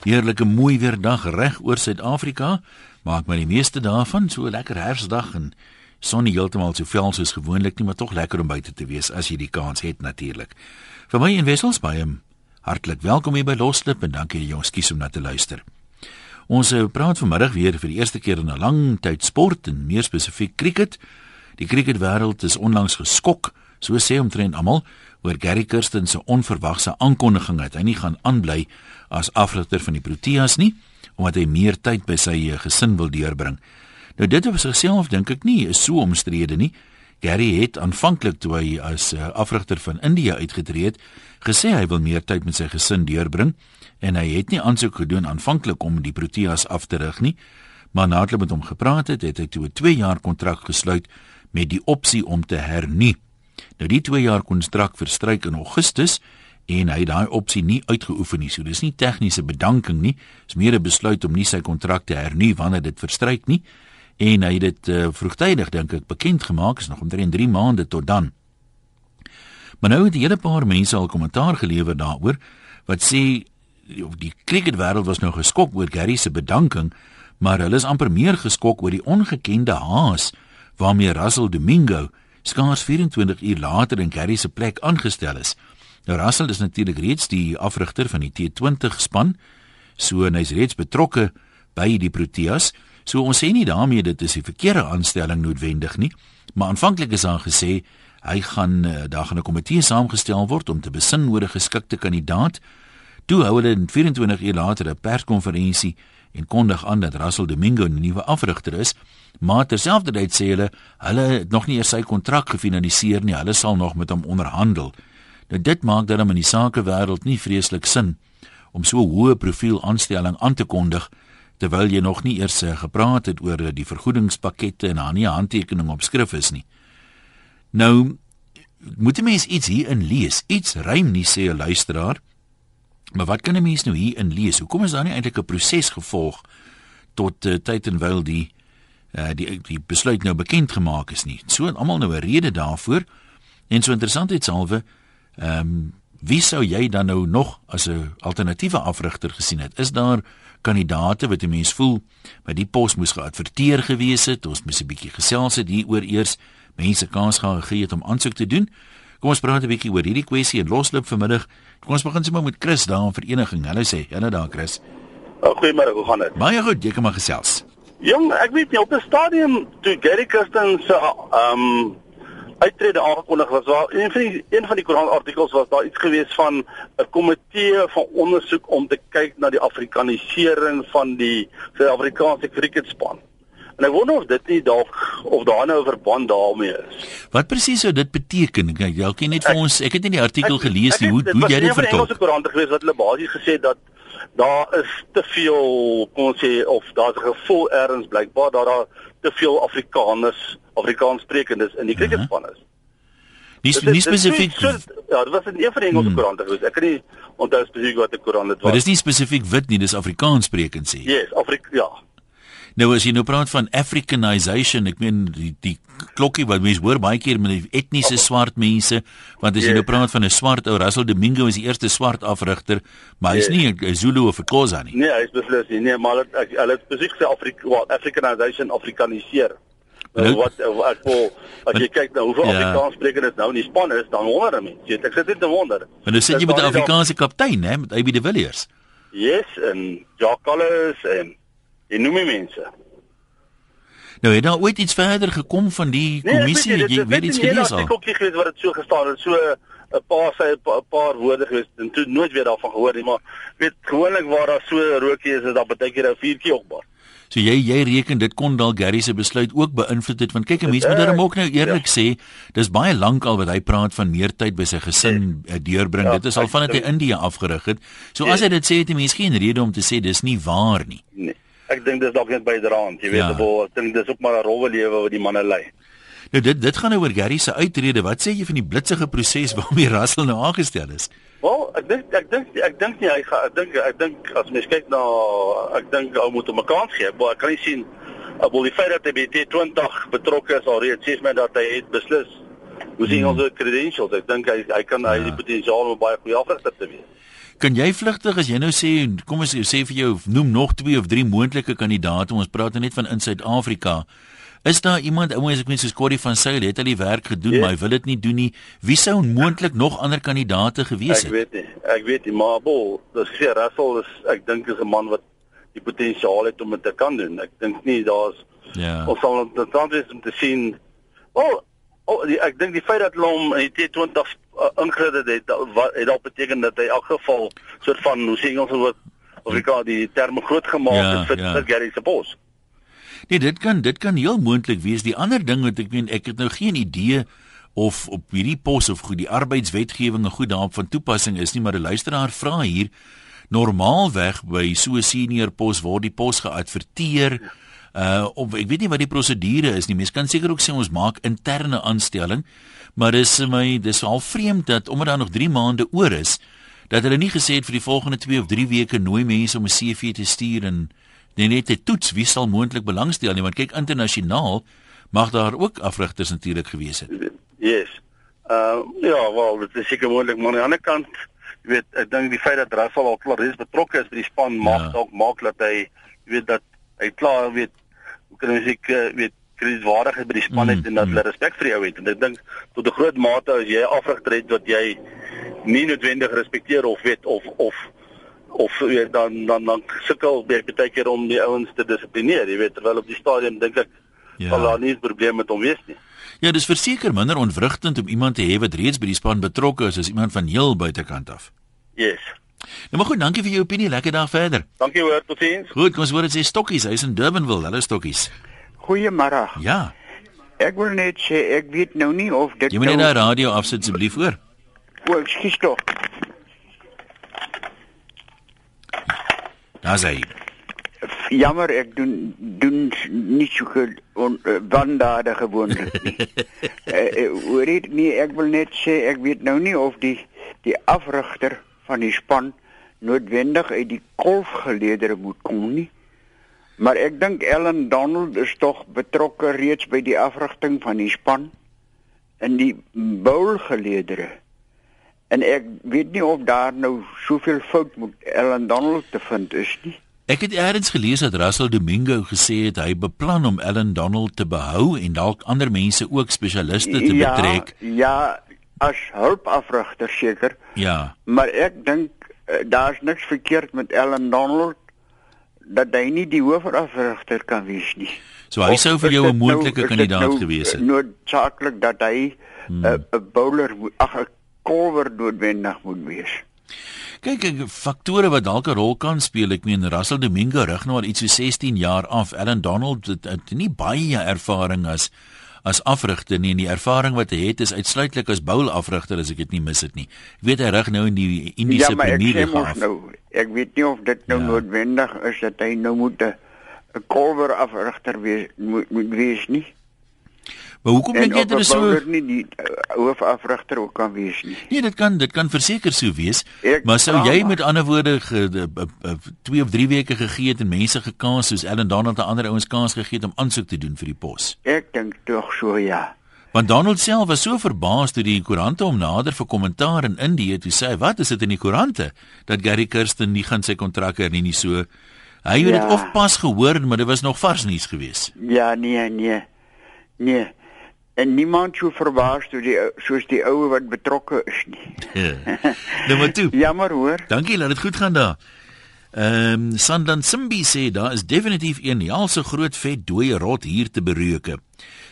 Heerlike mooi weer dag reg oor Suid-Afrika. Maak my die meeste daarvan so 'n lekker herfsdag en sonnie heeltemal so vel soos gewoonlik nie, maar tog lekker om buite te wees as jy die kans het natuurlik. Vir my en Wessels by hom. Hartlik welkom hier by Loslip en dankie jy ons kies om na te luister. Ons eh, praat vanmiddag weer vir die eerste keer in 'n lang tyd sport en meer spesifiek cricket. Die cricketwêreld is onlangs geskok, so sê omtrent almal, oor Gary Kirsten se onverwagse aankondiging dat hy nie gaan aanbly as afrigter van die Proteas nie omdat hy meer tyd by sy eh, gesin wil deurbring. Nou dit op sigself dink ek nie is so omstrede nie. Gary het aanvanklik toe hy as uh, afrigter van India uitgetree het, gesê hy wil meer tyd met sy gesin deurbring en hy het nie aansoek gedoen aanvanklik om die Proteas af te rig nie, maar nadat hy met hom gepraat het, het hy toe 'n 2 jaar kontrak gesluit met die opsie om te hernie. Nou die 2 jaar kontrak verstryk in Augustus en hy het daai opsie nie uitgeoefen nie. So dis nie tegniese bedanking nie. Dis meer 'n besluit om nie sy kontrak te hernu wanneer dit verstryk nie. En hy het dit uh, vroegtydig dink ek bekend gemaak, is nog omtrent 3 maande tot dan. Maar nou het 'n hele paar mense al kommentaar gelewer daaroor wat sê die cricketwêreld was nou geskok oor Gary se bedanking, maar hulle is amper meer geskok oor die ongekende haas waarmee Russell Domingo skaars 24 uur later in Gary se plek aangestel is. Nou Russell is natuurlik reeds die afrigter van die T20 span. So en hy's reeds betrokke by die Proteas. So ons sê nie daarmee dit is die verkeerde aanstelling noodwendig nie, maar aanvanklik is daar gesê hy gaan eh, daar gaan 'n komitee saamgestel word om te besin oor 'n geskikte kandidaat. Toe hou hulle 24 uur later 'n perskonferensie en kondig aan dat Russell Domingo 'n nuwe afrigter is, maar terselfdertyd sê hulle hulle het nog nie eers sy kontrak gefinaliseer nie, hulle sal nog met hom onderhandel. Nou dit maak dan in die sakewêreld nie vreeslik sin om so hoë profiel aanstelling aan te kondig terwyl jy nog nie eers eh, gepraat het oor die vergoedingspakkette en daar nie handtekening op skrif is nie. Nou moet 'n mens iets hier in lees. Iets rym nie sê 'n luisteraar. Maar wat kan 'n mens nou hier in lees? Hoekom is daar nie eintlik 'n proses gevolg tot uh, tyd en wyl die uh, die die besluit nou bekend gemaak is nie? So almal nou 'n rede daarvoor. En so interessant iets alwe Ehm um, wie sou jy dan nou nog as 'n alternatiewe afrigter gesien het? Is daar kandidate wat 'n mens voel by die pos moes geadverteer gewees het? Ons moet 'n bietjie gesels het hieroor eers mense kans gaan gegee het om aansoek te doen. Kom ons praat 'n bietjie oor hierdie kwessie en loslip vanmiddag. Kom ons begin sommer met Chris daar in vereniging. Hulle sê, "Hallo daar Chris." Oh, Goeiemôre, hoe gaan dit? Baie goed, jy kan maar gesels. Jong, ek weet nie op 'n stadium toe Gary Kirsten se ehm um, uittrede aangekondig was daar een van die een van die koerant artikels was daar iets gewees van 'n komitee van ondersoek om te kyk na die afrikanisering van die Suid-Afrikaanse cricketspan. En ek wonder of dit nie dalk of daar nou 'n verband daarmee is. Wat presies sou dit beteken? Kyk, jy kan net vir ons, ek het nie die artikel ek, gelees nie. Hoe hoe jy dit vertel? Dit was 'n koerant gewees wat hulle basies gesê dat daar is te veel kom ons sê of daar's 'n gevoel ergens blykbaar dat daar te veel Afrikaners Afrikaanssprekendes in die cricketspan is. Nie nie spesifiek so, ja, dit was in een van die Engelse hmm. koerante gewees. Ek kan nie onthou spesifiek wat die koerant dit was. Maar dis nie spesifiek wit nie, dis Afrikaanssprekend sê. Yes, Afrik ja. Nou as jy nou praat van Africanization, ek meen die die klokkie wat mense hoor baie keer met etniese swart mense, want as jy nou praat van 'n swart ou Russell Domingo is die eerste swart afrigter, maar hy's nie 'n Zulu of 'n Khoza nie. Nee, hy's beslis nie. Nee, maar hulle het spesifiek sê Afrika, well, Africanization, Afrikaniseer. Nou, nou wat ek wil as jy kyk na hoeveel ja. Afrikaans sprekers nou in die span is, dan wonder mense. Ek sit net te wonder. Maar nou sit jy met 'n Afrikaanse kaptein, hè, met AB de Villiers. Yes, en Jacques Collins en en noem my mense. Nou het daar ooit iets verder gekom van die kommissie nee, jy weet iets gelees al. Ek het ook gehoor wat dit so gestaan het so 'n paar sy 'n paar woorde gewees en toe nooit weer daarvan gehoor nie maar weet gewoonlik waar daar so rookie is is daar baie keer 'n vuurtjie opbaar. So jy jy reken dit kon dalk Gary se besluit ook beïnvloed het want kyk 'n mens moet hom ook nou eerlik ja. sê dis baie lank al wat hy praat van meer tyd by sy gesin ja. deurbring ja, dit is al vandat hy India afgerig het so as hy dit sê het hy mens geen rede om te sê dis nie waar nie nee ek dink dis dalk net by draand jy weet ja. of ek dink dis ook maar 'n rowwe lewe wat die manne lei nou dit dit gaan nou oor Gary se uitrede wat sê jy van die blitsige proses waarmee Russell nou aangestel is Wel, ek dink ek dink ek dink nie hy gaan ek dink ek dink as mens kyk na ek dink ou moet hom 'n kans gee, maar ek kan nie sien op die feit dat hy by T20 betrokke is alreeds sê my dat hy het beslis hoe sien hmm. ons sy credentials ek dink hy hy kan ja. hy die potensiaal om baie goeie afrigter te wees Kan jy vlugtig as jy nou sê kom ons sê vir jou noem nog twee of drie moontlike kandidaate, ons praat nou net van in Suid-Afrika. Is daar iemand ouens ek meen soos Corrie van Sail het al die werk gedoen, yes. maar hy wil dit nie doen nie. Wie sou moontlik nog ander kandidaate gewees het? Ek weet nie. Ek weet nie, maar Bol, dis sê Russell is ek dink is 'n man wat die potensiaal het om dit te kan doen. Ek dink nie daar's ja. Ons sal dan wees om te sien. Oh, oh die, ek dink die feit dat hom in die T20 uh, ingrid het, wat het dalk beteken dat hy in elk geval soort van hoe sê Engels woord Afrika die term groot gemaak ja, het vir ja. Gary se pos. Nee, dit kan dit kan heel moontlik wees. Die ander ding wat ek meen, ek het nou geen idee of op hierdie pos of goed die arbeidswetgewing goed daarop van toepassing is nie, maar 'n luisteraar vra hier normaalweg by so 'n senior pos word die pos geadverteer. Ja uh of ek weet nie wat die prosedure is nie. Mense kan seker ook sê ons maak interne aanstelling, maar dis my dis al vreemd dat omdat daar nog 3 maande oor is dat hulle nie gesê het vir die volgende 2 of 3 weke nooi mense om 'n CV te stuur en net te toets wie sal moontlik belangstel nie want kyk internasionaal mag daar ook afrigters natuurlik gewees het. Yes. Uh ja, wel, dit is seker moontlik maar aan die ander kant jy weet ek dink die feit dat Russell al klaar is betrokke is by die span ja. maak dalk maak dat hy jy weet dat hy klaar weet kan ons ek weet kredietwaardigheid by die span het mm, en dat hulle mm. respek vir jou het en ek dink tot 'n groot mate as jy afrigter het wat jy nie noodwendig respekteer of weet of of of weet dan dan dan sukkel baie baie keer om die ouens te dissiplineer jy weet terwyl op die stadion dink ek ja. sal daar nie 'n probleem met hom wees nie Ja, dis verseker minder ontwrigtend om iemand te hê wat reeds by die span betrokke is as iemand van heel buitekant af. Yes. Nou maar goed, dankie vir jou opinie. Lekker dag verder. Dankie hoor, totiens. Goed, kom ons hoor dit sê Stokkies, hy's in Durbanville. Hallo Stokkies. Goeiemôre. Ja. Ek wil net sê ek weet nou nie of dit Jy moet net nou... die radio afsit asseblief hoor. O, ekskuus tog. Daar sê Jammer, ek doen doen nie so goed on uh, wandade gewoonlik nie. uh, uh, hoor dit nie, ek wil net sê ek weet nou nie of die die afrigter van die span noodwendig uit die kolfgeleedere moet kom nie. Maar ek dink Ellen Donald is tog betrokke reeds by die afrigting van die span in die bowlgeleedere. En ek weet nie of daar nou soveel fout met Ellen Donald te vind is nie. Ek het eers gelees dat Russell Domingo gesê het hy beplan om Ellen Donald te behou en dalk ander mense ook spesialiste te ja, betrek. Ja, as hulpafrigter seker. Ja. Maar ek dink uh, daar's niks verkeerd met Ellen Donald dat hy nie die hoofafrigter kan wees nie. So hy sou vir jou 'n moontlike nou, kandidaat nou gewees het. Noodsaaklik dat hy 'n hmm. uh, bowler ag 'n kolwer noodwendig moet wees. Kyk, ek faktore wat dalk 'n rol kan speel. Ek meen Russell Domingo rig nou al iets so 16 jaar af. Ellen Donald het, het nie baie ervaring as as afrigter nie en die ervaring wat hy het is uitsluitlik as bowlafrigter as ek dit nie mis dit nie. Ek weet hy rig nou in die Indiese ja, Premier League af. Nou, ek weet nie of dit nou ja. noodwendig is dat hy nou moet 'n kolwer afrigter wees moet, moet wees nie. Maar hoekom dink jy dit is so nie die uh, hoofafrigter ook kan wees nie? Nee, dit kan dit kan verseker so wees. Ek maar sou jy met ander woorde ge, de, de, de, twee of drie weke gegee het en mense gekans soos Ellen Donald en ander ouens kans gegee het om aansoek te doen vir die pos? Ek dink tog so ja. Want Donald self was so verbaas toe die koerante hom nader vir kommentaar in Indië toe sê, "Wat is dit in die koerante dat Gary Kirsten nie gaan sy kontrak hernie nie so?" Hy het ja. dit of pas gehoor, maar dit was nog vars nuus geweest. Ja, nee, nee. Nee en niemand sou verbaas toe die soos die ou wat betrokke is nie. Ja. Nou maar toe. Jammer hoor. Dankie, laat dit goed gaan daar. Ehm um, Sandan Simbi sê daar is definitief een helse groot vet dooie rot hier te bereuke.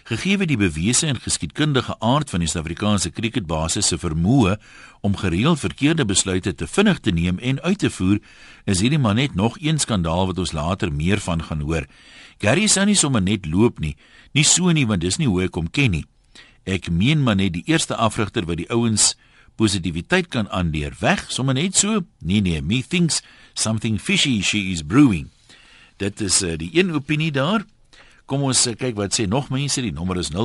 Gegee die bewese en geskiedkundige aard van die Suid-Afrikaanse cricketbasis se vermoë om gereeld verkeerde besluite te vinnig te neem en uit te voer, is hierdie maar net nog een skandaal wat ons later meer van gaan hoor. Gary sou nie sommer net loop nie. Nie so nie want dis nie hoe ek hom ken nie. Ek meen maar net die eerste afrigter wat die ouens positiwiteit kan aanleer weg, sommer net so. Nee nee, me thinks something fishy she is brewing. Dit is uh, die een opinie daar. Kom ons uh, kyk wat sê nog mense. Die nommer is 0891104553.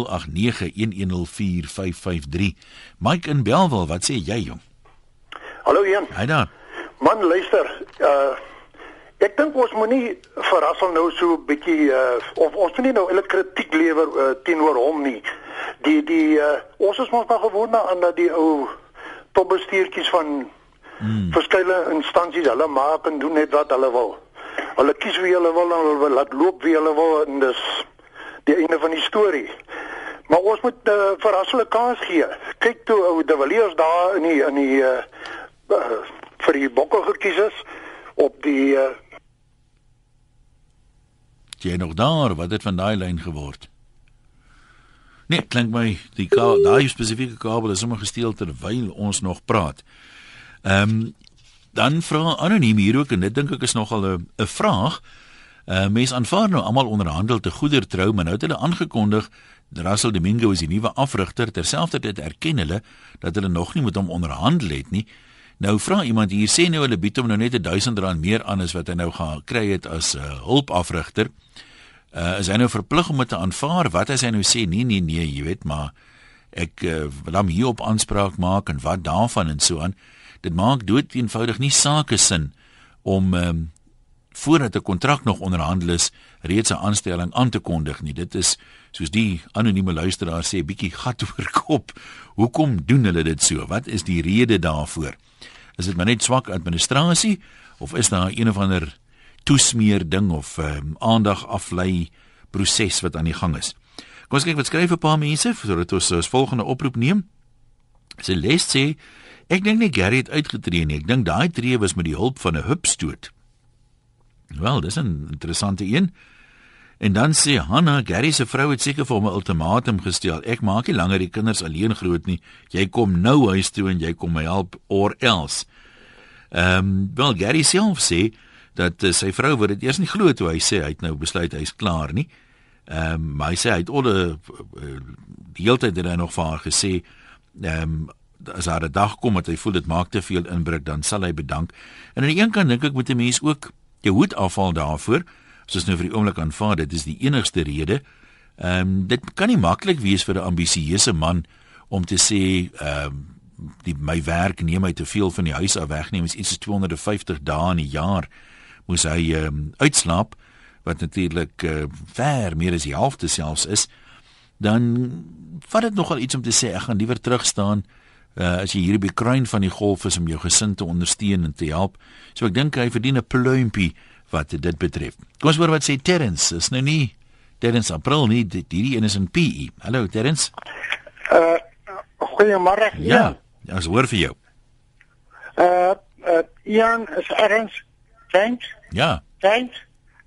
Mike in Belwel, wat sê jy jong? Hallo Jan. Hi daar. Man, luister, uh Ek dink ons moenie verrassel nou so 'n bietjie uh, of ons moenie nou eintlik kritiek lewer uh, teenoor hom nie. Die die uh, ons is mos nog gewoond aan dat die ou topbestuurtjies van Hmm. Verskeie instansies, hulle maak en doen net wat hulle wil. Hulle kies wie hulle wil en hulle laat loop wie hulle wil en dis die einde van die storie. Maar ons moet uh, vir hulle kans gee. Kyk toe ou De Villiers daar in die in die uh, uh, vir die bokke gekies is op die uh, jy nog daar wat het van daai lyn geword Nee, klink my die daai spesifieke kabel is sommer gesteel terwyl ons nog praat. Ehm um, dan vra anoniem hier ook en dit dink ek is nogal 'n vraag. Uh mense aanvaar nou almal onderhandel te goeder trou, maar nou het hulle aangekondig Russell Domingo is die nuwe afrigter terselfdertyd erken hulle dat hulle nog nie met hom onderhandel het nie. Nou vra iemand hier sê nou hulle bied hom nou net 1000 rand meer aan as wat hy nou gaan kry het as 'n uh, hulpafrigter. Uh is hy nou verplig om dit te aanvaar? Wat as hy nou sê nee nee nee, jy weet maar ek uh, wil hom hierop aanspraak maak en wat daarvan en so aan. Dit maak dood eenvoudig nie sake sin om um, voordat 'n kontrak nog onderhandel is, reeds 'n aanstelling aan te kondig nie. Dit is soos die anonieme luisteraar sê, bietjie gat oor kop. Hoekom doen hulle dit so? Wat is die rede daarvoor? Is dit maar net swak administrasie of is daar een of ander toesmeer ding of um, aandag aflei proses wat aan die gang is? Kom ons kyk wat skryf 'n paar mense sodat ons as volgende oproep neem. Sy les sê ek dink nie Gary het uitgetree nie. Ek dink daai tree was met die hulp van 'n hupstoot. Wel, dis 'n interessante een. En dan sê Hanna, Gary se vrou het seker vir hom 'n ultimatum gestel. Ek maak nie langer die kinders alleen groot nie. Jy kom nou huis toe en jy kom my help or else. Ehm, um, wel Gary self sê dat uh, sy vrou word dit eers nie glo toe hy sê hy het nou besluit hy's klaar nie. Ehm, um, maar hy sê hy het al uh, die hele tyd het hy nog vir haar gesê, ehm um, as haar 'n dag kom wat hy voel dit maak te veel inbreuk, dan sal hy bedank. En aan die een kant dink ek moet 'n mens ook jou hoed afhaal daarvoor. Soos nou vir die oomblik aanvaar, dit is die enigste rede. Ehm um, dit kan nie maklik wees vir 'n ambisieuse man om te sê ehm um, die my werk neem my te veel van die huis af wegneem is iets so 250 dae in 'n jaar moes hy ehm um, uitslaap wat natuurlik uh, ver meer as die helfte selfs is dan vat dit nogal iets om te sê ek gaan liewer terug staan uh, as jy hier by kruin van die golf is om jou gesin te ondersteun en te help. So ek dink hy verdien 'n pluimpie wat dit betref. Kom ons hoor wat sê Terrence. Is nou nie Terrence April nie, dit hierdie een is in PE. Hallo Terrence. Uh goeiemôre. Ja, ja, ons hoor vir jou. Uh, uh Ian is erns. Thanks. Ja. Thanks.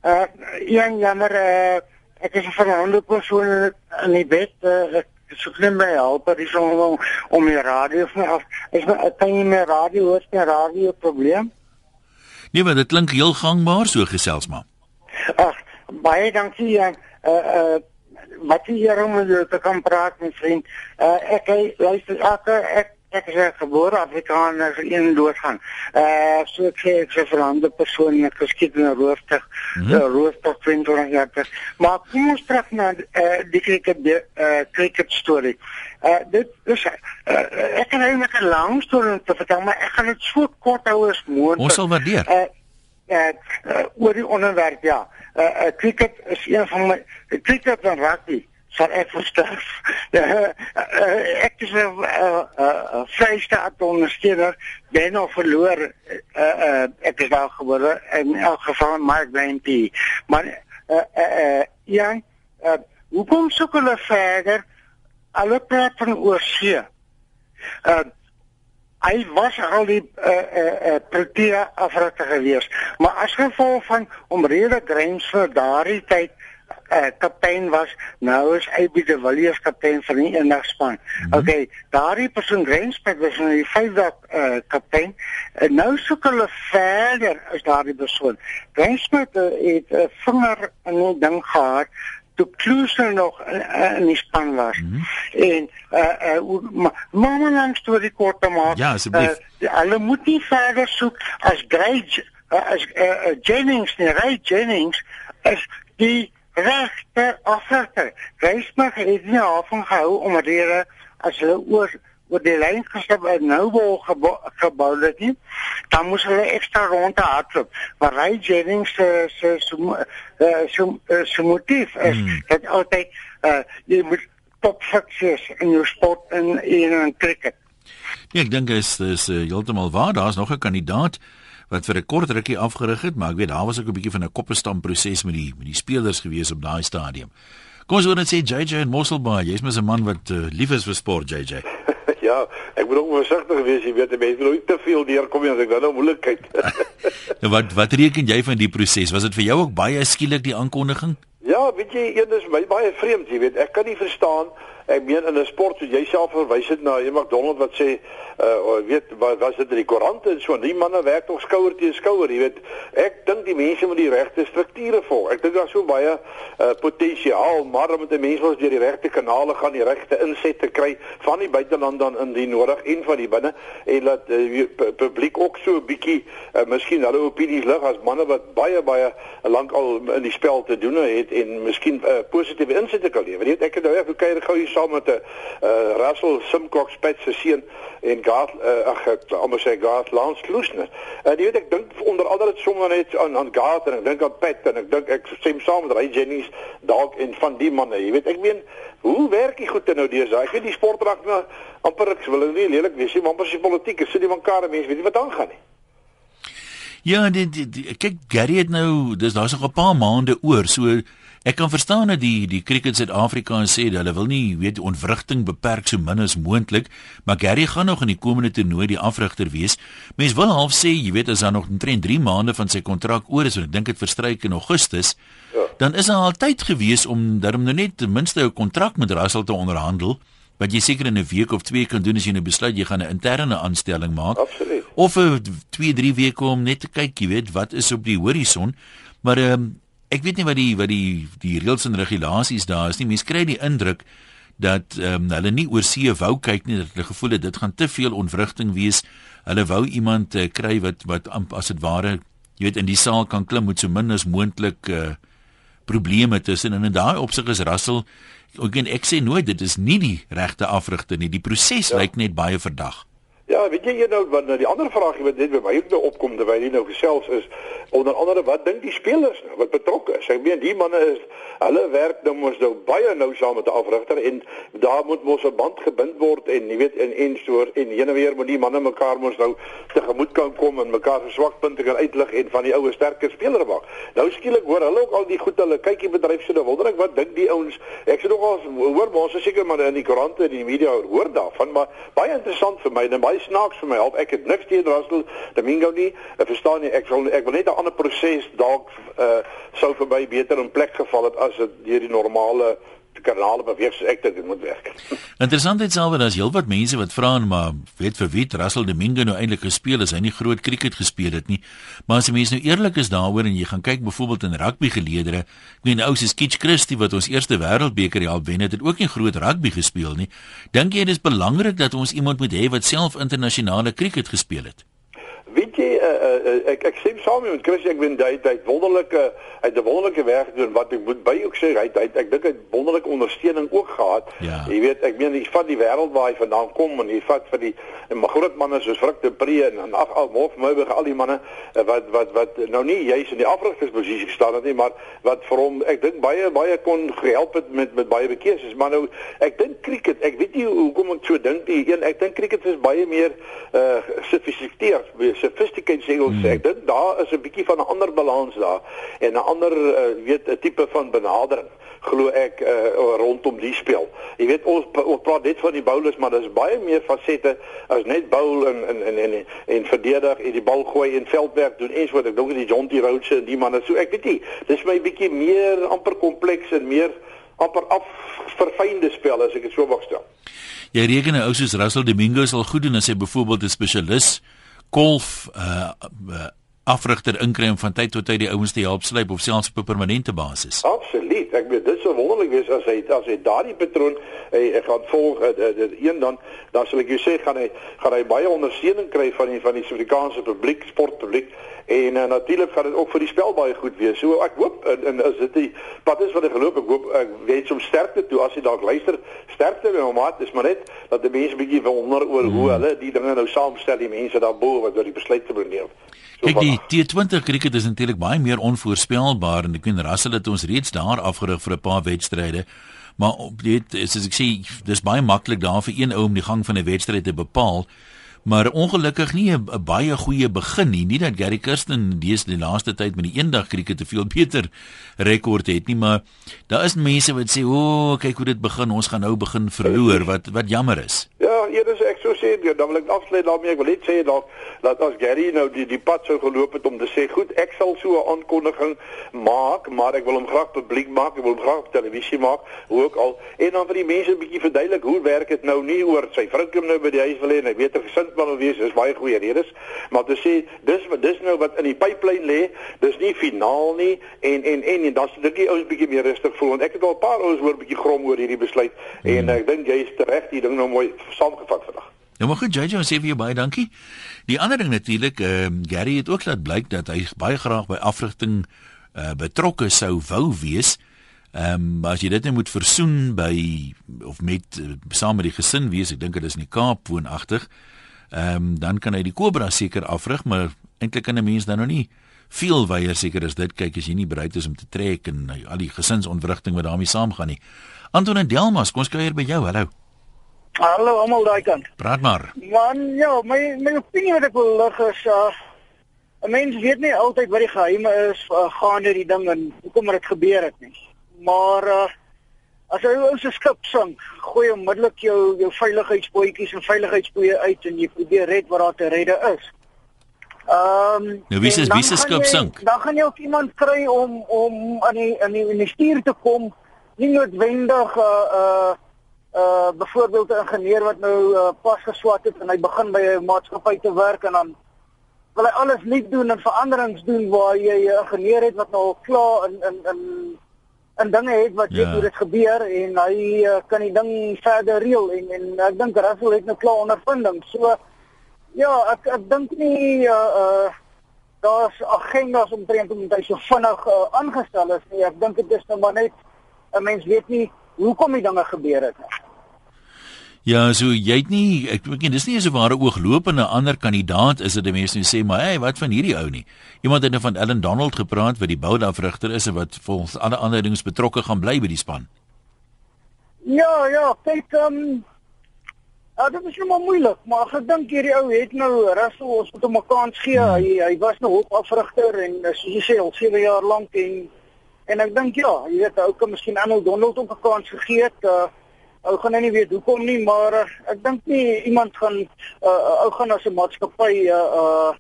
Uh Ian jammer uh ek is 'n verhandelde persoon in die bed. Uh, ek soek net my help by so om om die radio af. My kan jy my radio hoor? Is my radio probleem? Nee, maar dit klink heel gangbaar so gesels maar. Ag, baie dankie aan uh uh wat jy hier om te kan praat met vriend. Uh ek luister ek ek ek is gebore Afrikaner in doodgaan. Uh so ek sê ek is 'n veranderde persoon met geskiedenis roofstig, mm -hmm. roofstig 20 jaar terug. Maar kom ons terug na uh, die cricket uh, cricket storie. Uh dit is uh, ek kan eintlik 'n lang storie te vertel, maar ek gaan dit so kort hou as moontlik. Ons sal waardeer. Uh, uh, uh, oor die onderwerp ja. Uh, uh cricket is een van my cricket en rugby sal ek versterf. Ja, ek is 'n vrystaat ondersteuner, ben nog verloor. Uh, uh, ek is daar gebore in elk geval Mark Blanty. Maar uh, uh, ja, uh, hoe kom so hulle verder? Alle praat van oorsee. Uh, hy was al die eh uh, eh uh, Protea Afrika gewees, maar as gevolg van omrede grens vir daardie tyd uh, kaptein was, nou is hy by die Villiers kaptein van die enigspan. Mm -hmm. Okay, daardie persoon Grensberg was nou die vyfde uh, kaptein. En nou soek hulle verder as daardie persoon. Grensberg uh, het 'n uh, vinger in die ding gehad toe Kloose nog uh, in die span was. Mm -hmm. En uh uh maar maar langs toe die kort te maak. Ja, asseblief. Uh, hulle moet nie verder soek as Grey uh, as uh, uh, Jennings, nee, Ray Jennings is die regte offerte. Reismag het nie afhang gehou om rede as hulle oor oor die lyn gestap en nou wou gebou, gebou het nie. Dan moes hulle ekstra ronde hardloop. Maar Ray Jennings se se so so motief is hmm. dat altyd uh, jy moet top sukses in jou sport en in 'n cricket. Nee, ek dink is is uh, heeltemal waar. Daar's nog 'n kandidaat wat vir 'n kort rukkie afgerig het, maar ek weet daar was ook 'n bietjie van 'n koppestam proses met die met die spelers gewees op daai stadium. Kom ons hoor net sê JJ en Mosselbaai, jy's mos 'n man wat uh, lief is vir sport JJ. Ja, ek moet ook versigtig wees, jy weet, mense wil nie te veel deurkom nie as ek dan nou moeilikheid. nou wat wat reken jy van die proses? Was dit vir jou ook baie skielik die aankondiging? Ja, weet jy, een is my baie vreemd, jy weet, ek kan nie verstaan ek meen in 'n sport soos jy self verwys het na iemand Donald wat sê uh weet wat was dit in die koerante en so die manne werk tog skouer teen skouer jy weet. Ek dink die mense moet die regte strukture volg. Ek dink daar's so baie uh potensiaal maar moet die mense ons deur die regte kanale gaan die regte insette kry van die buiteland dan in die nodig en van die binne en laat uh, publiek ook so 'n bietjie uh, miskien hulle opinies lig as manne wat baie baie lank al in die spel te doen het en miskien uh, positiewe insette kan lewer. Weet ek het nou ek kyk gou saam met 'n uh, Russell Simcox Pet se seun en Gart uh, ag ek amper sê Gart Lance Lusner. En uh, jy weet ek dink onder andere dit sommer net aan aan Gart en ek dink aan Pet en ek dink ek stem saam met Ray Jennings dalk en van die manne. Jy weet ek meen hoe werk die goed nou deesdae? Ek weet die sportraak nou amper ek wil nie lelik wees nie, maar amper se politiek sit die mekaar mense weet nie wat aangaan nie. Ja, dit kyk Gary het nou dis daar's nog 'n paar maande oor, so Ek kan verstaan dat die die cricket Suid-Afrika sê hulle wil nie weet ontwrigting beperk so min as moontlik, maar Gary gaan nog in die komende toernooi die afrigter wees. Mens wil half sê, jy weet as daar nog omtrent 3 maande van sy kontrak oor is, en ek dink dit verstryk in Augustus, ja. dan is daar al tyd gewees om daarom nou net ten minste 'n kontrak met Russell te onderhandel wat jy seker in 'n week of 2 kan doen as jy nou besluit jy gaan 'n interne aanstelling maak. Absoluut. Of 'n 2, 3 weke om net te kyk, jy weet, wat is op die horison. Maar ehm um, ek weet nie wat die wat die die reëls en regulasies daar is nie. Mense kry die indruk dat ehm um, hulle nie oor see wou kyk nie dat hulle gevoel het dit gaan te veel ontwrigting wees. Hulle wou iemand uh, kry wat wat as dit ware jy weet in die saal kan klim met so min as moontlik uh, probleme tussen en in daai opsig is Russell ook en ek sê nooit dit is nie die regte afrigter nie. Die proses ja. lyk net baie verdag. Ja, weet jy nou wat nou die ander vraag wat net by my ook nou opkom terwyl jy nou gesels is onder andere wat dink die spelers nou wat betrokke is. Ek meen die manne is hulle werk nou mos nou baie nou saam met die afrigter en daar moet mos 'n band gebind word en jy weet en en so en heen en weer moet die manne mekaar mos nou tegemoet kan kom en mekaar se swakpunte kan uitlig en van die oue sterker speler maak. Nou skielik hoor hulle ook al die goed hulle kyk die bedryf se nou wonder ek wat dink die ouens. Ek sê nogal hoor maar ons seker maar in die koerante en die media hoor daarvan maar baie interessant vir my en baie baie snaaks vir my. Help ek het niks teen Russell Domingo nie. Ek verstaan nie. Ek wil ek wil net 'n ander proses dalk uh sou verby beter in plek geval het as dit deur die normale kanale beweeg soos ek dit moet werk. Interessant is alweer as heelwat mense wat vra maar weet vir wie Russell Domingo nou eintlik gespeel het. Hy nie groot cricket gespeel het nie. Maar as jy mense nou eerlik is daaroor en jy gaan kyk byvoorbeeld in rugby geleedere, ek meen ou se Kitch Christie wat ons eerste wêreldbeker help wen het, het ook nie groot rugby gespeel nie. Dink jy dit is belangrik dat ons iemand moet hê wat self internasionale cricket gespeel het? Weet jy uh, uh, ek ek sê saam met Chris ek weet hy hy wonderlike hy het 'n wonderlike werk gedoen wat ek moet by ook sê hy hy ek dink hy het wonderlike ondersteuning ook gehad. Ja. Jy weet ek meen hy vat die wêreld waar hy vandaan kom en hy vat vir die groot manne soos Frik de Pre en ag al Mof Meuberg al die manne wat wat wat nou nie juis in die afrigtersposisie staan het nie maar wat vir hom ek dink baie baie kon gehelp het met met baie bekeuses maar nou ek dink cricket ek weet nie hoekom ek so dink nie een ek dink cricket is baie meer uh gesofistikeerd sophisticated sê ons sê, dit daar is 'n bietjie van 'n ander balans daar en 'n ander uh, weet 'n tipe van benadering glo ek uh, rondom die spel. Jy weet ons ons praat net van die bowlers, maar daar's baie meer fasette as net bowl en en en en, en verdedig en die bal gooi en veldwerk doen en so wat ek dink die Jonty Rhodes en die manne so ek weet nie. Dis my bietjie meer amper kompleks en meer amper af verfynde spel as ek dit so mag stel. Jy reken 'n ou soos Russell Domingo sal goed doen as hy byvoorbeeld 'n spesialis golf uh, uh afrigter inkry om van tyd tot tyd die ouens te help slyp of selfs op 'n permanente basis. Absoluut. Ek weet dit sou wonderlik wees as hy as hy daardie patroon hy, hy gaan volg dit uh, uh, een dan dan sal ek jou sê gaan hy gaan hy baie ondersteuning kry van die van die Suid-Afrikaanse publiek, sportpubliek En uh, natuurlik gaan dit ook vir die spel baie goed wees. So ek hoop en, en as dit die pad is wat ek geloop, ek hoop ek weet hom sterkte toe as jy dalk luister. Sterkte met hom maat is maar net dat die mense bietjie wonder oor hoe hulle die dinge nou saamstel, die mense daarbo wat oor die besluit te neem. So Kyk die T20 cricket is natuurlik baie meer onvoorspelbaar en ek weet Russell het ons reeds daar afgerig vir 'n paar wedstryde. Maar dit is as ek sê dis baie maklik daar vir een ou om die gang van 'n wedstryd te bepaal maar ongelukkig nie 'n baie goeie begin nie. Nie dat Gary Kirsten dees die laaste tyd met die eendag krieket te veel beter rekord het nie, maar daar is mense wat sê, "O, oh, kyk hoe dit begin, ons gaan nou begin verloor," wat wat jammer is. Ja, hier is ek so sê, dan wil ek afsluit daarmee. Ek wil net sê dat dat as Gary nou die die pad sou geloop het om te sê, "Goed, ek sal so 'n aankondiging maak, maar ek wil hom graag publiek maak, ek wil hom graag op televisie maak, hoe ook al." En dan vir die mense 'n bietjie verduidelik hoe werk dit nou nie oor sy vrou kom nou by die huis wil hê en hy weet hy gesind wel wees is baie goeie redes, maar te sê dis dis nou wat in die pipeline lê, dis nie finaal nie en en en, en dan sê dit die ouens bietjie meer rustig voel want ek het al 'n paar ouens hoor bietjie grom oor hierdie besluit hmm. en ek dink jy is reg die ding nou mooi saamgevat vandag. Ja maar goed JJ, sê vir jou baie dankie. Die ander ding natuurlik, ehm uh, Gary het ook laat blyk dat hy baie graag by afrigting uh, betrokke sou wou wees. Ehm um, as jy dit net moet versoen by of met uh, saam met die gesin wees, ek dink dit is in die Kaap woonagtig ehm um, dan kan hy die Cobra seker afrig, maar eintlik kan 'n mens dan nog nie veel weier seker as dit kyk as jy nie bereid is om te trek en uh, al die gesinsontwrigting wat daarmee saamgaan nie. Anton en Delmas, kom ons kuier by jou. Hallo. Hallo almal daai kant. Praat maar. Man, ja, my my opinie wat ek wil lig is uh 'n mens weet nie altyd wat die geheime is uh, gaande die ding en hoekom dit gebeur het nie. Maar uh As jy ou se skip sink, gooi onmiddellik jou jou veiligheidsbootjies en veiligheidsboeie uit en jy probeer red wat daar te redde is. Ehm um, Nou wie se wie se skip sink? Dan gaan jy ook iemand kry om om aan die in die die stuur te kom, nie noodwendig uh, uh uh byvoorbeeld 'n ingenieur wat nou uh, pas geswat het en hy begin by 'n maatskappy te werk en dan wil hy alles nuut doen en veranderings doen waar jy 'n ingenieur het wat nou al klaar in in in en dinge het wat weet ja. hoe dit gebeur en hy uh, kan die ding verder reël en en ek dink Russell het nou klaar ondervinding. So ja, ek ek dink nie uh uh daar's agendas omtrent om dit so vinnig uh, aangestel is nie. Ek dink dit is nou maar net 'n mens weet nie hoekom die dinge gebeur het nie. Ja, so jy het nie ek weet nie dis nie so ware ooglopende ander kandidaat is dit mense sê maar hey, wat van hierdie ou nie. Iemand het nou van Ellen Donald gepraat wat die bouafrigter is en wat volgens alle ander dinge betrokke gaan bly by die span. Ja, ja, kyk ehm um, uh, dit is nou moeilik, maar ek dink hierdie ou het nou Russell ons moet hom 'n kans gee. Hmm. Hy hy was nou hoofafrigter en soos jy sê al 7 jaar lank en en ek dink ja, jy weet ou kan miskien Ellen Donald ook 'n kans gegee het. Uh, ou gaan nou nie weet hoekom nie, maar uh, ek dink nie iemand gaan uh, ou gaan as 'n maatskappy uh, uh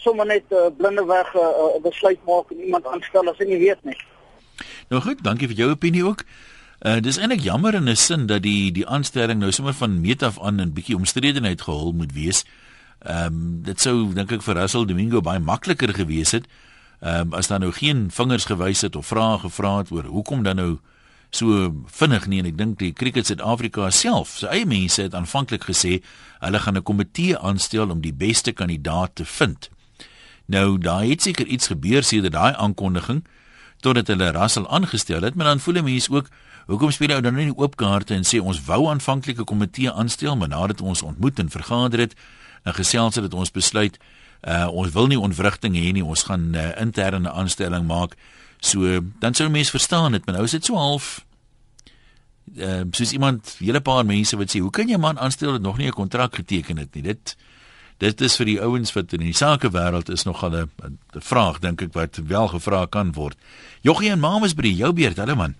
sommer net uh, blinde weg 'n uh, uh, besluit maak en iemand aanstel as hy nie weet nie. Nou goed, dankie vir jou opinie ook. Uh dis eintlik jammer in 'n sin dat die die aanstelling nou sommer van meet af aan 'n bietjie omstredenheid gehul moet wees. Ehm um, dit sou dink ek vir Russell Domingo baie makliker gewees het. Ehm um, as daar nou geen vingers gewys het of vrae gevra het oor hoekom dan nou so vinnig nie en ek dink die Cricket Suid-Afrika self, sy eie mense het aanvanklik gesê hulle gaan 'n komitee aanstel om die beste kandidaat te vind. Nou daai het seker iets gebeur sedert daai aankondiging totdat hulle Russell aangestel het, maar dan voel 'n mens ook hoekom speel hy dan nie oop kaarte en sê ons wou aanvanklik 'n komitee aanstel, maar nadat ons ontmoet en vergader het en gesels het dat ons besluit uh, ons wil nie ontwrigting hê nie, ons gaan 'n uh, interne aanstelling maak. So dan sou mense verstaan dit, maar nou is dit so half ehm uh, soos iemand, hele paar mense wat sê, "Hoe kan jy man aanstel wat nog nie 'n kontrak geteken het nie?" Dit dit is vir die ouens wat in die sakewêreld is nogal 'n 'n vraag dink ek wat wel gevra kan word. Joggie en Mamas by jou beurt, hulle man.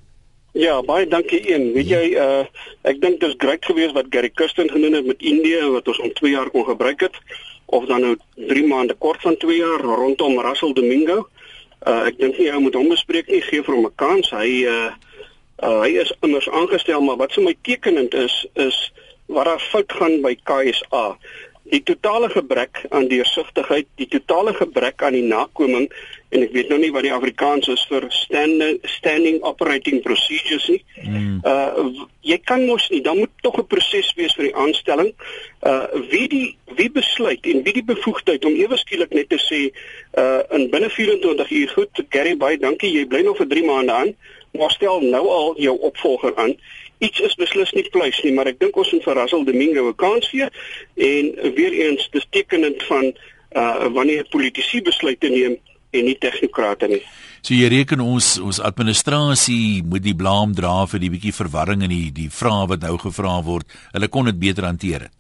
Ja, baie dankie een. Weet jy, uh ek dink dit is grait geweest wat Gary Kirsten genoem het met Indië wat ons om 2 jaar kon gebruik het of dan nou 3 maande kort van 2 jaar rondom Russell Domingo. Uh ek dink nie jy moet hom bespreek nie, gee vir hom 'n kans. Hy uh, uh hy is immers aangestel, maar wat vir my tekenend is is wat daar fout gaan by KSA. Die totale gebrek aan deursigtigheid, die totale gebrek aan die nakoming en ek weet nou nie wat die Afrikaans is vir standing standing operating procedures nie. Hmm. Uh jy kan mos nie, dan moet tog 'n proses wees vir die aanstelling. Uh wie die wie besluit en wie die bevoegdheid om ewe skielik net te sê uh in binne 24 uur goed, Gary baie dankie, jy bly nog vir 3 maande aan, maar stel nou al jou opvolger aan. Iets is beslis nie pleis nie, maar ek dink ons moet vir Russell Domingo 'n kans gee en weer eens dis tekenend van uh wanneer politici besluite neem en nie tegnokrate nie. So jy reken ons ons administrasie moet die blame dra vir die bietjie verwarring in die die vrae wat nou gevra word. Hulle kon dit beter hanteer het.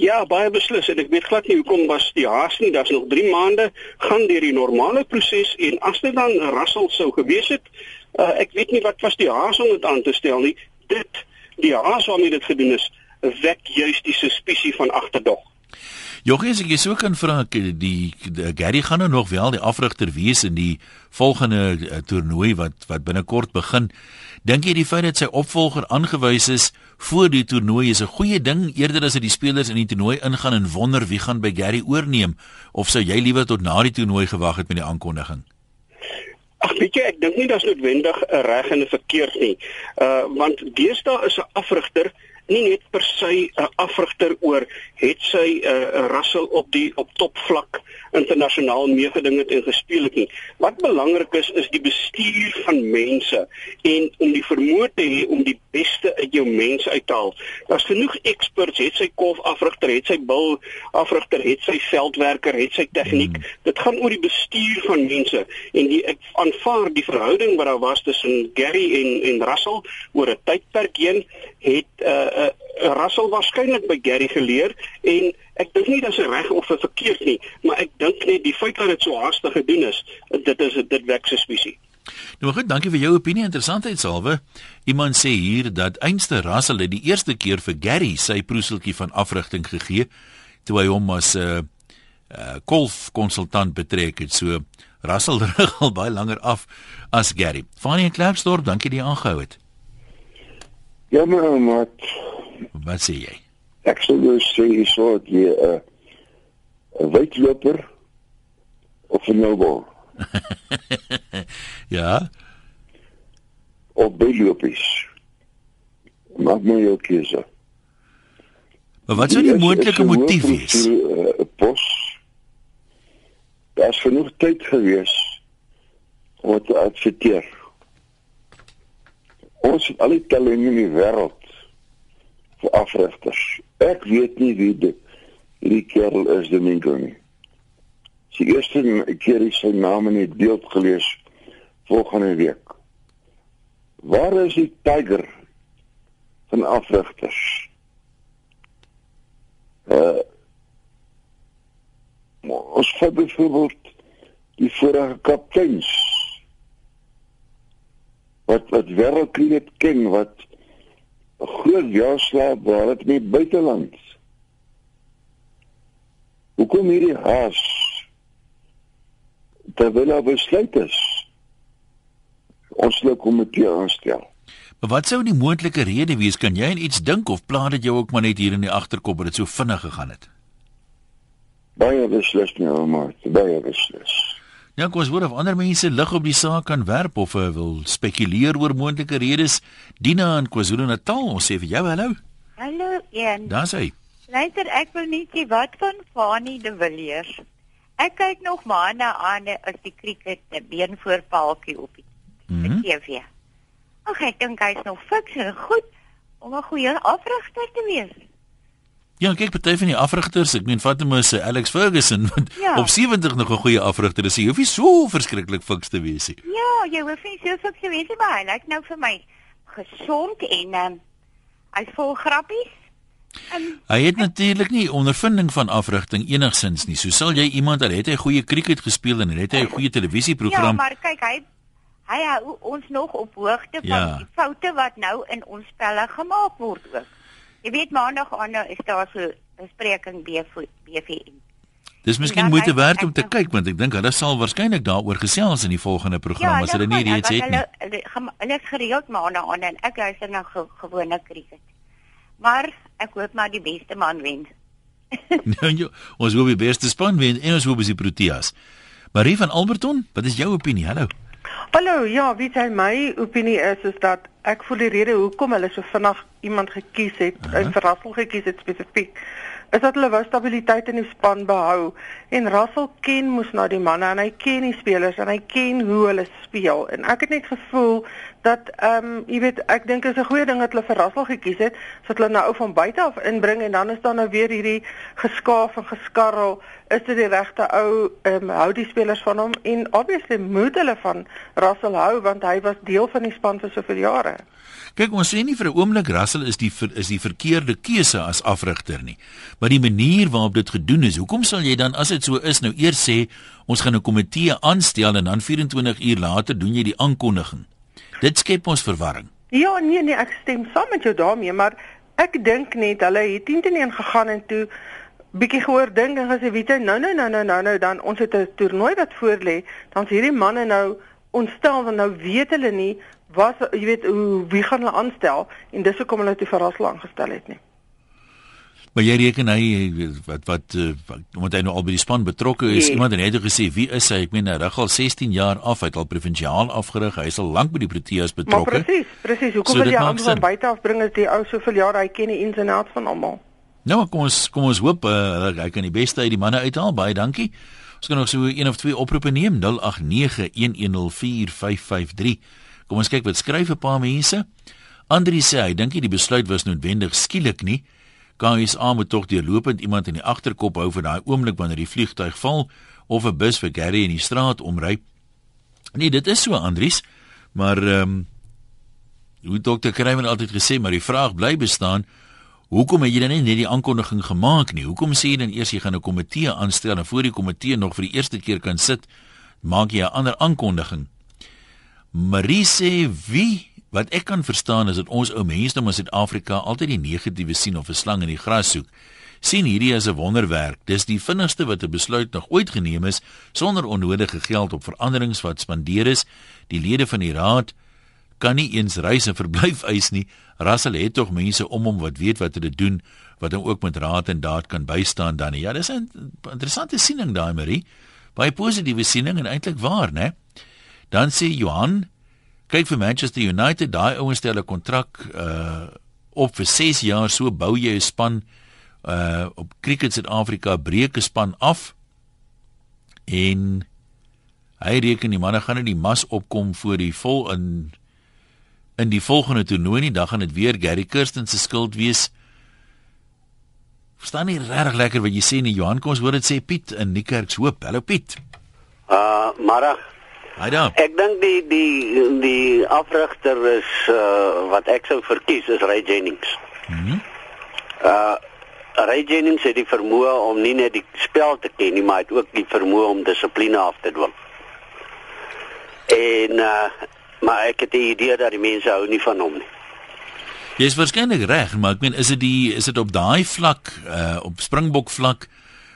Ja, baie beslis en ek weet glad nie hoekom was die haas nie. Daar's nog 3 maande gaan deur die normale proses en as dit dan rassel sou gewees het, uh, ek weet nie wat was die haas om dit aan te stel nie. Dit die haas waarmee dit gedoen is, wek juis die suspisie van agterdog. Jogie, as ek so kan vra, die, die, die Gary gaan nou nog wel die afrigter wees in die volgende uh, toernooi wat wat binnekort begin. Dink jy die feit dat sy opvolger aangewys is voor die toernooi is 'n goeie ding eerder as dat die spelers in die toernooi ingaan en wonder wie gaan by Gary oorneem of sou jy liewer tot na die toernooi gewag het met die aankondiging? Ag weet jy, ek dink nie daar's noodwendig reg en verkeerd nie. Uh want deesdae is 'n afrigter nie net per se 'n afrigter oor het sy 'n uh, rassel op die op topvlak internasionaal meegeding het en gespeel het nie. Wat belangrik is is die bestuur van mense en om die vermoë te hê om die beste uit jou mense uit te haal. Daar's genoeg experts, het sy kolf afrigter, het sy bil afrigter, het sy veldwerker, het sy tegniek. Hmm. Dit gaan oor die bestuur van mense en die ek aanvaar die verhouding wat daar was tussen Gary en en Russell oor 'n tydperk heen het 'n uh, uh, Russell waarskynlik by Gary geleer en ek dink nie dis reg of verkeerd nie, maar ek dink net die feit dat dit so haastig gedoen is, dit is dit wek suspisie. Nou goed, dankie vir jou opinie, interessantheidsalwe. Iemand sê hier dat einste Russell het die eerste keer vir Gary sy proeseltjie van afrigting gegee toe hy hom as 'n uh, uh, golf konsultant betrek het. So Russell rig al baie langer af as Gary. Fanie Klapstorp, dankie dat jy aangehou het. Ja, maar maar Wat sê jy? Ek sou nou sê jy sou jy 'n uh, 'n wydloper of 'n noubal. ja. Of bylopies. Maak my jou keuse. Maar wat sou die moontlike motief wees? 'n uh, Pos. Daar's genoeg tyd gewees om te adverteer. Ons het al die talente in die wêreld afrigters. Ek weet nie wie dit hierdie kerel is Domingo nie. Sy eerste keer is sy naam in die beeld gelees volgende week. Waar is die tiger van afrigters? Uh ons het byvoorbeeld die vorige kapteins wat wat wêreldkriket ken wat 'n groot jaarslaap waar dit nie buiteland. Hoekom hierdie haas? Terwyl hy besluit is. Ons wil komitee aanstel. Maar wat sou die moontlike rede wees? Kan jy iets dink of pla dit jou ook maar net hier in die agterkop dat dit so vinnig gegaan het? Baie beslis nie, maar baie beslis. Ja, kos word of ander mense lig op die saak kan werp of uh, wil spekuleer oor moontlike redes. Dina in KwaZulu-Natal, ons sê vir jou hallo. Hallo, een. Daar sê. Luister, ek wil net sê wat van Fanie de Villiers. Ek kyk nog maande aan as die krieket 'n beenvoorpaaltjie op die mm -hmm. TV. Ag, ek dink hy's nog fiks en goed om 'n goeie afrigter te wees. Ja, kyk party van die afrigters, ek meen Fatima se Alex Ferguson wat ja. op 70 nog 'n goeie afrigter is. Jy hoef nie so verskriklik fiks te wees nie. Ja, jy hoef nie so fiks te wees nie, maar hy lyk nou vir my gesond en um, hy's vol grappies. Um, hy het natuurlik nie ondervinding van afrigting enigsins nie. So sal jy iemand al het hy goeie cricket gespeel en het hy 'n goeie televisieprogram. Ja, maar kyk, hy hy hou ons nog op hoogte van ja. die foute wat nou in ons spelle gemaak word ook. Jy weet maandag aan is daar so 'n bespreking BVN. Dis miskien moeite werd om te kyk want ek dink hulle sal waarskynlik daaroor gesels in die volgende program ja, as hulle nie reeds het nie. Hulle hulle is gereeld maandag aan en ek luister na ge, gewone krieket. Maar ek hoop maar die beste man wen. nou, jo, ons hoop die beste span wen en ons hoop die Proteas. Marie van Alberton, wat is jou opinie? Hallo. Hallo, ja, weet jy my opinie is is dat ek voel die rede hoekom hulle so vinnig iemand gekies het, uh -huh. 'n verrassing gekies het spesifiek is dat hulle wou stabiliteit in die span behou en Russell ken mos nou die manne en hy ken die spelers en hy ken hoe hulle speel en ek het net gevoel dat ehm um, jy weet ek dink is 'n goeie ding dat hulle vir Russell gekies het sodat hulle nou ou van buite af inbring en dan is daar nou weer hierdie geskaaf en geskarrel is dit die regte ou ehm um, hou die spelers van hom en obviously moet hulle van Russell hou want hy was deel van die span vir soveel jare Kyk, ons sê nie vir 'n oomblik Russell is die ver, is die verkeerde keuse as afrigter nie. Maar die manier waarop dit gedoen is, hoekom sal jy dan as dit so is nou eers sê ons gaan 'n komitee aanstel en dan 24 uur later doen jy die aankondiging? Dit skep ons verwarring. Ja, nee nee, ek stem saam met jou daarmee, maar ek dink net hulle het 10 teen 1 gegaan en toe bietjie gehoor ding en gesê weet jy nou nou nou nou nou nou dan ons het 'n toernooi wat voor lê, dan hierdie manne nou ontstel want nou weet hulle nie was jy weet hoe wie gaan hulle aanstel en dis hoekom hulle dit vir Rasel aangestel het nie. Maar jy reken hy wat wat omdat hy nou al by die span betrokke is, nee. iemand het net gesê wie is hy? Ek meen hy rig al 16 jaar af, hy het al provinsiaal afgerig, hy is al lank by die Proteas betrokke. Maar presies, presies. Hoekom so wil jy hom van buite af bring as die ou soveel jare hy ken die ins en outs van almal? Nou kom ons kom ons hoop uh, hy kan die beste uit die manne uithaal. Baie dankie. Ons kan nog so een of twee oproepe neem 0891104553. Kom ons kyk wat skryf 'n paar mense. Andri sê hy dink die besluit was noodwendig skielik nie. KSA moet tog deurlopend iemand in die agterkop hou vir daai oomblik wanneer die vliegtuig val of 'n bus vir Gary in die straat omry. Nee, dit is so Andries, maar ehm um, hoe dokter Kramer altyd gesê, maar die vraag bly bestaan, hoekom het jy dan net die aankondiging gemaak nie? Hoekom sê jy dan eers jy gaan 'n komitee aanstel en voor die komitee nog vir die eerste keer kan sit, maak jy 'n ander aankondiging? Marie sê wie wat ek kan verstaan is dat ons ou mense in Suid-Afrika altyd die negatiewe sien of 'n slang in die gras soek. sien hierdie as 'n wonderwerk. Dis die vinnigste wat 'n besluit nog ooit geneem is sonder onnodige geld op veranderings wat spandeer is. Die lede van die raad kan nie eens reis en verblyf eis nie. Russell het tog mense om hom wat weet wat hulle doen wat hom ook met raad en daad kan bystaan dan. Ja, dis 'n interessante siening daai Marie. Baie positiewe siening en eintlik waar, né? Dan sê Johan, kyk vir Manchester United, daai ouens stel 'n kontrak uh op vir 6 jaar, so bou jy 'n span uh op Cricket Suid-Afrika breek 'n span af. En hy reken die manne gaan net die mas opkom voor die vol in in die volgende toernooi nie, dan gaan dit weer Gary Kirsten se skuld wees. Verstaan nie regtig lekker wat jy sê nie, Johan, kom ons hoor dit sê Piet in Niekerk hoop. Hallo Piet. Uh, maar Hy dan. Ek dink die die die afrigter is uh wat ek sou verkies is Ray Jennings. Mhm. Mm uh Ray Jennings het die vermoë om nie net die spel te ken nie, maar hy het ook die vermoë om dissipline af te dwing. En uh maar ek het die idee dat die mense hou nie van hom nie. Jy is waarskynlik reg, maar ek meen is dit die is dit op daai vlak uh op Springbok vlak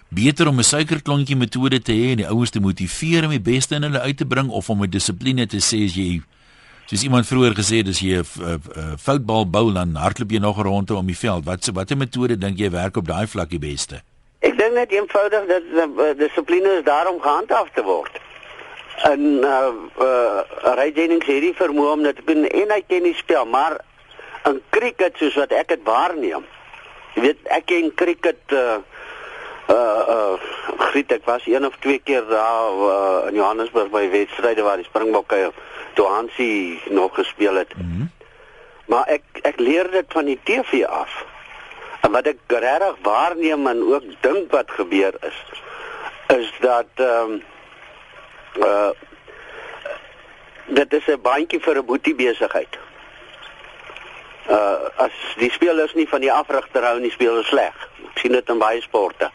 beter om 'n suikerklontjie metode te hê en die ouers te motiveer om die beste in hulle uit te bring of om 'n dissipline te sê as jy soos iemand vroeër gesê het as jy 'n foutbal bou dan hardloop jy nog rondte om die veld. Wat so watter metode dink jy werk op daai vlak die beste? Ek dink net eenvoudig dat die dissipline is daarom gehandhaaf te word. En uh uh Ray Jennings het die vermoë om dit te doen en hy ken die spel, maar in cricket soos wat ek dit waarneem. Jy weet ek ken cricket uh uh uh Griet ek was een of twee keer daar uh, in Johannesburg by wedstryde waar die Springbokke toe Hansie nog gespeel het. Mm -hmm. Maar ek ek leer dit van die TV af. En wat ek regtig waarneem en ook dink wat gebeur is is dat ehm um, uh dit is 'n bandjie vir 'n boetie besigheid. Uh as die spelers nie van die afrigter hou nie, speel hulle sleg. Ek sien dit in baie sporte.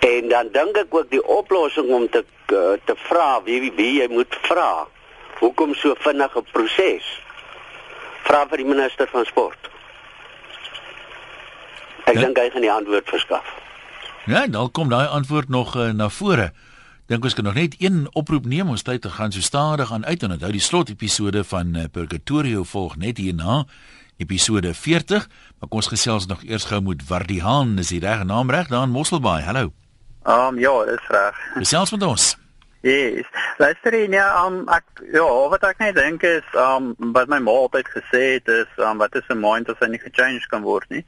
En dan dink ek ook die oplossing om te uh, te vra wie, wie jy moet vra. Hoekom so vinnige proses? Vra vir die minister van sport. Ek ja? dink hy gaan die antwoord verskaf. Ja, dan kom daai antwoord nog uh, na vore. Dink ons kan nog net een oproep neem ons tyd te gaan so stadig aan uit en onthou die slot episode van uh, Purgatorio volg net hierna episode 40 maar kom ons gesels nog eers gou met Wardihan is die reg naam reg daar in Mosselbaai hallo Um ja, dis reg. Gesels met ons. Yes. Luister hier, ja, um, ek ja, wat ek net dink is, um wat my ma altyd gesê het is, um wat is 'n mind as hy nie gechange kan word nie.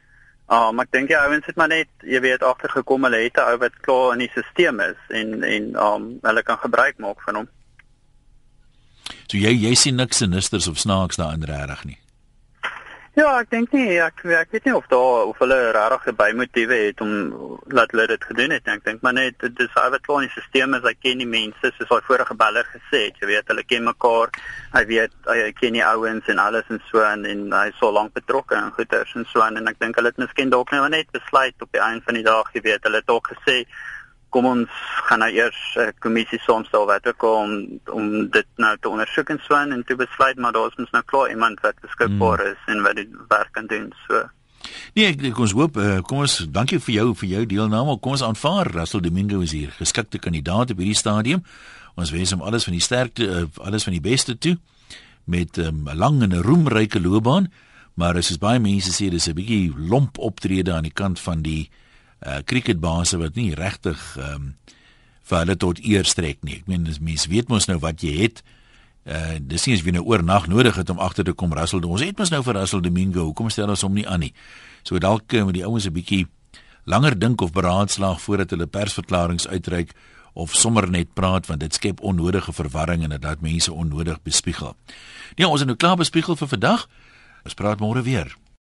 Um ek dink die ouens het maar net, jy weet, agtergekom hulle het 'n ou wat klaar in die stelsel is en en um hulle kan gebruik maak van hom. So jy jy sien niks sinisters of snaaks daarin regtig nie. Ja, ek dink nie ek ek weet nie of daar of hulle regtig by motiewe het om laat hulle dit gedoen het. Ek dink maar net is 'n klein stelsel as hy ken die mense soos hy vorige beller gesê het, jy weet hulle ken mekaar. Hy weet hy ken die ouens en alles en so en, en hy is so lank betrokke en goeters en so en, en ek dink hulle het miskien dalk nou net besluit op die einde van die dag, jy weet, hulle het ook gesê kom ons gaan nou eers 'n uh, kommissie saamstel wat ook om om dit nou te ondersoek en so en te besluit maar daar is mens nou klaar iemand wat beskikbaar hmm. is en wat die werk kan doen so. Nee, ek, ek ons hoop uh, kom ons dankie vir jou vir jou deelname. Kom ons aanvaar Russell Domingo is hier, geskikte kandidaat op hierdie stadium. Ons wens hom alles van die sterkte uh, alles van die beste toe met ehm, 'n um, lang en 'n roemryke loopbaan. Maar is baie mense sê dis 'n bietjie lomp optrede aan die kant van die uh cricketbase wat nie regtig ehm um, vir hulle tot eer strek nie. Ek meen mense weet mos nou wat jy het. Uh dis nie as jy nou oornag nodig het om agter te kom Russell. Ons het mos nou vir Russell Domingo. Hoekom stel ons hom nie aan nie? So dalk uh, moet die ouens 'n bietjie langer dink of beraadslaag voordat hulle persverklaringe uitreik of sommer net praat want dit skep onnodige verwarring en dit laat mense onnodig bespiegel. Nee, ons is nou klaar bespiegel vir vandag. Ons praat môre weer.